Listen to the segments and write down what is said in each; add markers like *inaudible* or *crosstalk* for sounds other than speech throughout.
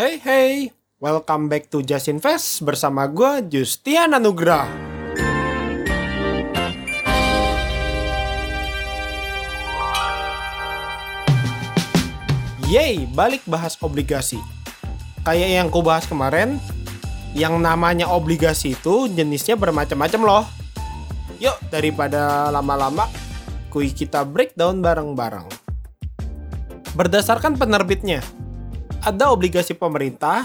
Hey hey, welcome back to Just Invest bersama gue Justian Anugrah. Yeay, balik bahas obligasi. Kayak yang ku bahas kemarin, yang namanya obligasi itu jenisnya bermacam-macam loh. Yuk, daripada lama-lama, kui kita breakdown bareng-bareng. Berdasarkan penerbitnya, ada obligasi pemerintah,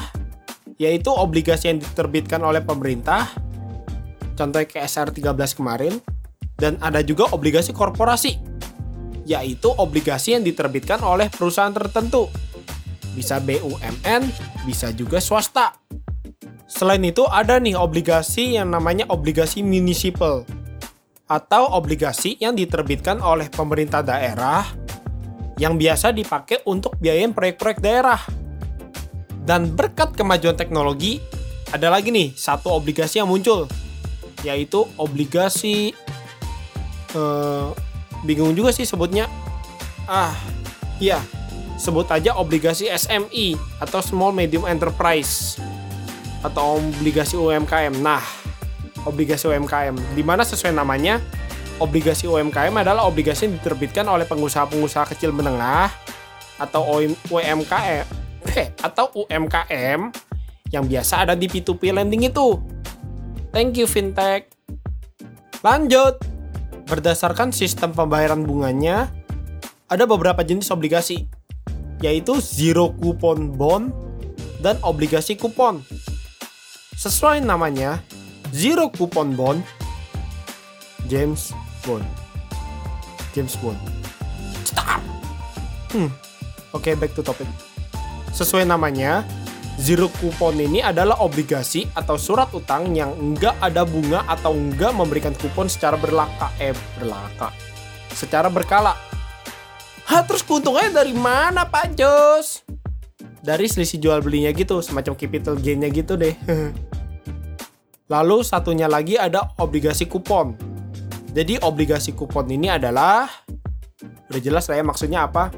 yaitu obligasi yang diterbitkan oleh pemerintah, contohnya kayak SR13 kemarin, dan ada juga obligasi korporasi, yaitu obligasi yang diterbitkan oleh perusahaan tertentu. Bisa BUMN, bisa juga swasta. Selain itu ada nih obligasi yang namanya obligasi municipal atau obligasi yang diterbitkan oleh pemerintah daerah yang biasa dipakai untuk biayain proyek-proyek daerah. Dan berkat kemajuan teknologi, ada lagi nih satu obligasi yang muncul, yaitu obligasi eh, bingung juga sih sebutnya. Ah, iya, sebut aja obligasi SME atau Small Medium Enterprise atau obligasi UMKM. Nah, obligasi UMKM, di mana sesuai namanya, obligasi UMKM adalah obligasi yang diterbitkan oleh pengusaha-pengusaha kecil menengah atau UMKM atau UMKM yang biasa ada di P2P lending itu. Thank you fintech. Lanjut. Berdasarkan sistem pembayaran bunganya, ada beberapa jenis obligasi, yaitu zero coupon bond dan obligasi kupon. Sesuai namanya, zero coupon bond James Bond. James Bond. Stop. Hmm. Oke, okay, back to topic. Sesuai namanya, zero coupon ini adalah obligasi atau surat utang yang enggak ada bunga atau enggak memberikan kupon secara berlaka eh berlaka secara berkala. Hah, terus keuntungannya dari mana, Pak Jos? Dari selisih jual belinya gitu, semacam capital gain-nya gitu deh. *laughs* Lalu satunya lagi ada obligasi kupon. Jadi obligasi kupon ini adalah udah jelas lah ya maksudnya apa?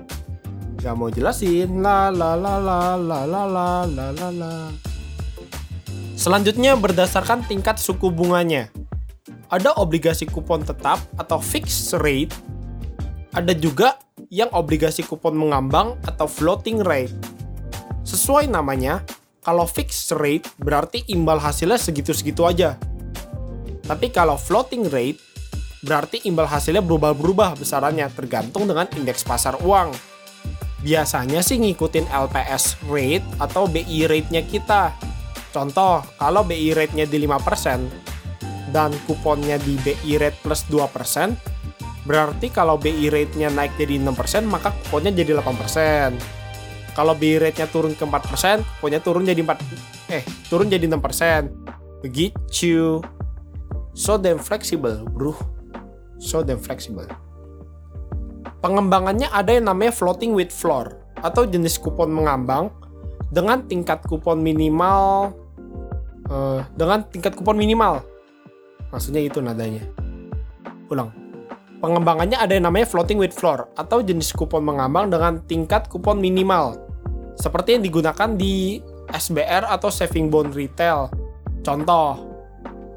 Gak mau jelasin. La la la la la la la la la la. Selanjutnya berdasarkan tingkat suku bunganya. Ada obligasi kupon tetap atau fixed rate. Ada juga yang obligasi kupon mengambang atau floating rate. Sesuai namanya, kalau fixed rate berarti imbal hasilnya segitu-segitu aja. Tapi kalau floating rate berarti imbal hasilnya berubah-berubah besarannya tergantung dengan indeks pasar uang. Biasanya sih ngikutin LPS rate atau BI rate-nya kita. Contoh, kalau BI rate-nya di 5% dan kuponnya di BI rate plus 2%, berarti kalau BI rate-nya naik jadi 6%, maka kuponnya jadi 8%. Kalau BI rate-nya turun ke 4%, kuponnya turun jadi 4 eh, turun jadi 6%. Begitu. So damn flexible, bro so damn flexible. Pengembangannya ada yang namanya floating with floor atau jenis kupon mengambang dengan tingkat kupon minimal uh, dengan tingkat kupon minimal. Maksudnya itu nadanya. Ulang. Pengembangannya ada yang namanya floating with floor atau jenis kupon mengambang dengan tingkat kupon minimal. Seperti yang digunakan di SBR atau saving bond retail. Contoh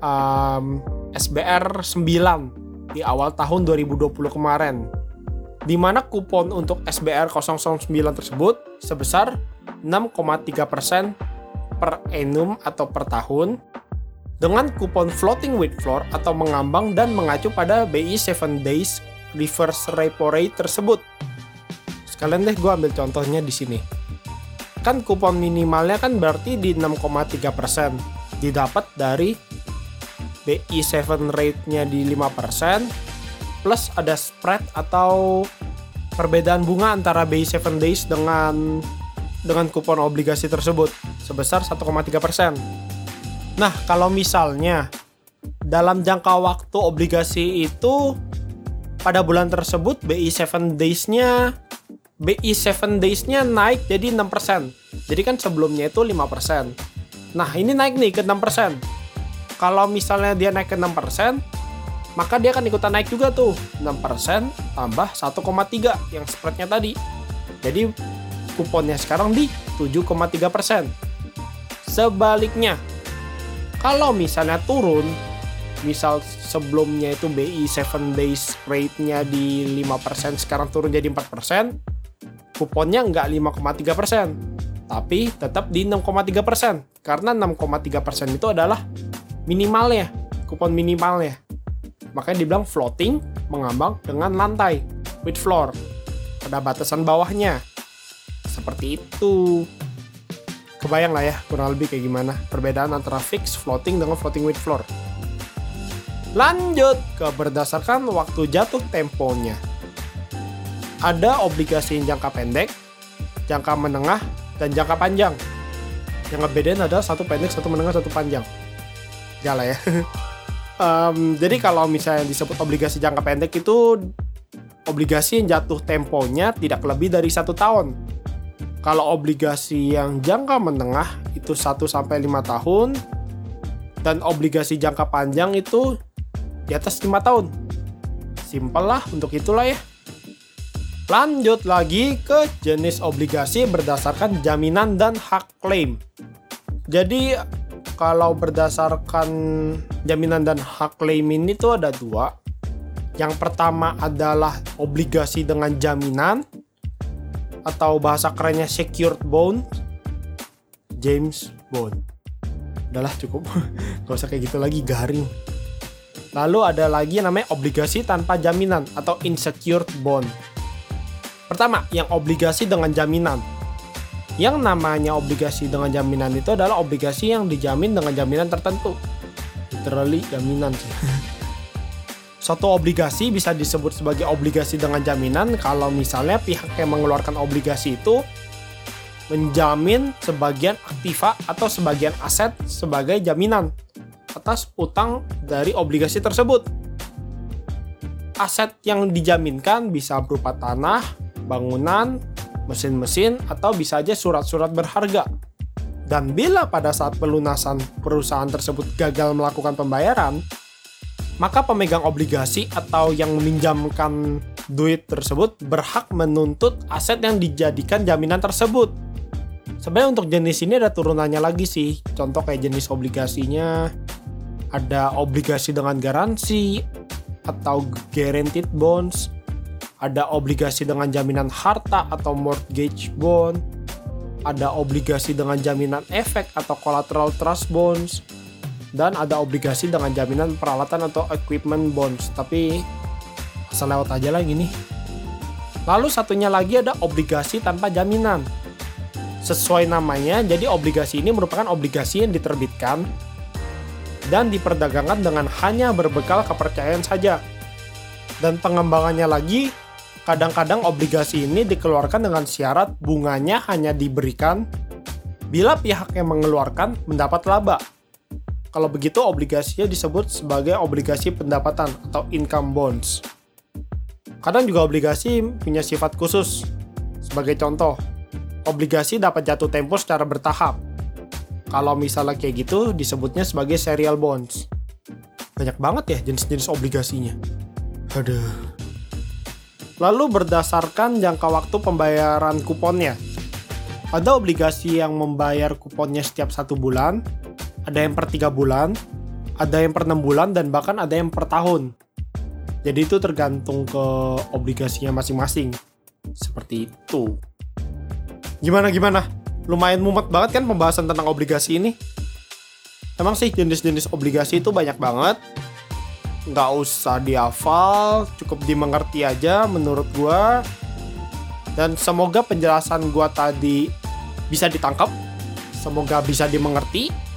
um, SBR 9 di awal tahun 2020 kemarin, di mana kupon untuk SBR 009 tersebut sebesar 6,3% per annum atau per tahun dengan kupon floating with floor atau mengambang dan mengacu pada BI 7 days reverse repo rate tersebut. Sekalian deh gue ambil contohnya di sini. Kan kupon minimalnya kan berarti di 6,3% didapat dari BI7 rate-nya di 5% plus ada spread atau perbedaan bunga antara BI7 days dengan dengan kupon obligasi tersebut sebesar 1,3%. Nah, kalau misalnya dalam jangka waktu obligasi itu pada bulan tersebut BI7 days-nya BI7 days-nya naik jadi 6%. Jadi kan sebelumnya itu 5%. Nah, ini naik nih ke 6% kalau misalnya dia naik ke 6%, maka dia akan ikutan naik juga tuh. 6% tambah 1,3 yang spreadnya tadi. Jadi kuponnya sekarang di 7,3%. Sebaliknya, kalau misalnya turun, misal sebelumnya itu BI 7 days rate-nya di 5%, sekarang turun jadi 4%, kuponnya nggak 5,3%, tapi tetap di 6,3%. Karena 6,3% itu adalah minimalnya, kupon minimalnya. Makanya dibilang floating mengambang dengan lantai, with floor. Ada batasan bawahnya. Seperti itu. Kebayang lah ya kurang lebih kayak gimana perbedaan antara fix floating dengan floating with floor. Lanjut ke berdasarkan waktu jatuh temponya. Ada obligasi jangka pendek, jangka menengah, dan jangka panjang. Yang ngebedain ada satu pendek, satu menengah, satu panjang. Jala ya. *laughs* um, jadi kalau misalnya disebut obligasi jangka pendek itu obligasi yang jatuh temponya tidak lebih dari satu tahun kalau obligasi yang jangka menengah itu 1 sampai 5 tahun dan obligasi jangka panjang itu di atas 5 tahun. Simpel lah untuk itulah ya. Lanjut lagi ke jenis obligasi berdasarkan jaminan dan hak klaim. Jadi kalau berdasarkan jaminan dan hak klaim ini tuh ada dua. Yang pertama adalah obligasi dengan jaminan atau bahasa kerennya secured bond James Bond. Udahlah cukup. *laughs* Gak usah kayak gitu lagi garing. Lalu ada lagi yang namanya obligasi tanpa jaminan atau insecured bond. Pertama yang obligasi dengan jaminan yang namanya obligasi dengan jaminan itu adalah obligasi yang dijamin dengan jaminan tertentu literally jaminan sih *laughs* Suatu obligasi bisa disebut sebagai obligasi dengan jaminan kalau misalnya pihak yang mengeluarkan obligasi itu menjamin sebagian aktiva atau sebagian aset sebagai jaminan atas utang dari obligasi tersebut. Aset yang dijaminkan bisa berupa tanah, bangunan, mesin-mesin, atau bisa aja surat-surat berharga. Dan bila pada saat pelunasan perusahaan tersebut gagal melakukan pembayaran, maka pemegang obligasi atau yang meminjamkan duit tersebut berhak menuntut aset yang dijadikan jaminan tersebut. Sebenarnya untuk jenis ini ada turunannya lagi sih. Contoh kayak jenis obligasinya ada obligasi dengan garansi atau guaranteed bonds, ada obligasi dengan jaminan harta atau mortgage bond, ada obligasi dengan jaminan efek atau collateral trust bonds, dan ada obligasi dengan jaminan peralatan atau equipment bonds. Tapi asal lewat aja lah gini lalu satunya lagi ada obligasi tanpa jaminan. Sesuai namanya jadi obligasi ini merupakan obligasi yang diterbitkan dan diperdagangkan dengan hanya berbekal kepercayaan saja. Dan pengembangannya lagi kadang-kadang obligasi ini dikeluarkan dengan syarat bunganya hanya diberikan bila pihak yang mengeluarkan mendapat laba kalau begitu obligasinya disebut sebagai obligasi pendapatan atau income bonds. Kadang juga obligasi punya sifat khusus. Sebagai contoh, obligasi dapat jatuh tempo secara bertahap. Kalau misalnya kayak gitu disebutnya sebagai serial bonds. Banyak banget ya jenis-jenis obligasinya. Aduh. Lalu berdasarkan jangka waktu pembayaran kuponnya. Ada obligasi yang membayar kuponnya setiap satu bulan, ada yang per tiga bulan, ada yang per enam bulan, dan bahkan ada yang per tahun. Jadi itu tergantung ke obligasinya masing-masing. Seperti itu. Gimana gimana? Lumayan mumet banget kan pembahasan tentang obligasi ini? Emang sih jenis-jenis obligasi itu banyak banget. Nggak usah dihafal, cukup dimengerti aja menurut gua. Dan semoga penjelasan gua tadi bisa ditangkap. Semoga bisa dimengerti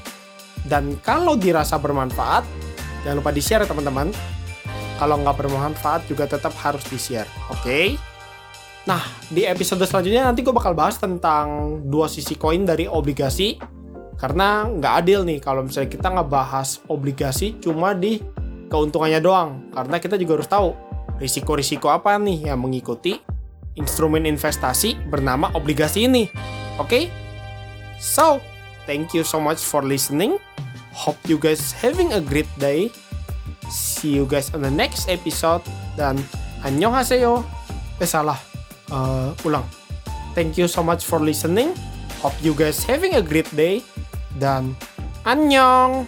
dan kalau dirasa bermanfaat, jangan lupa di-share ya teman-teman. Kalau nggak bermanfaat juga tetap harus di-share, oke? Okay? Nah, di episode selanjutnya nanti gue bakal bahas tentang dua sisi koin dari obligasi. Karena nggak adil nih kalau misalnya kita ngebahas obligasi cuma di keuntungannya doang. Karena kita juga harus tahu risiko-risiko apa nih yang mengikuti instrumen investasi bernama obligasi ini. Oke? Okay? So, Thank you so much for listening. Hope you guys having a great day. See you guys on the next episode dan annyeonghaseyo. Eh salah. Uh, ulang. Thank you so much for listening. Hope you guys having a great day dan annyeong.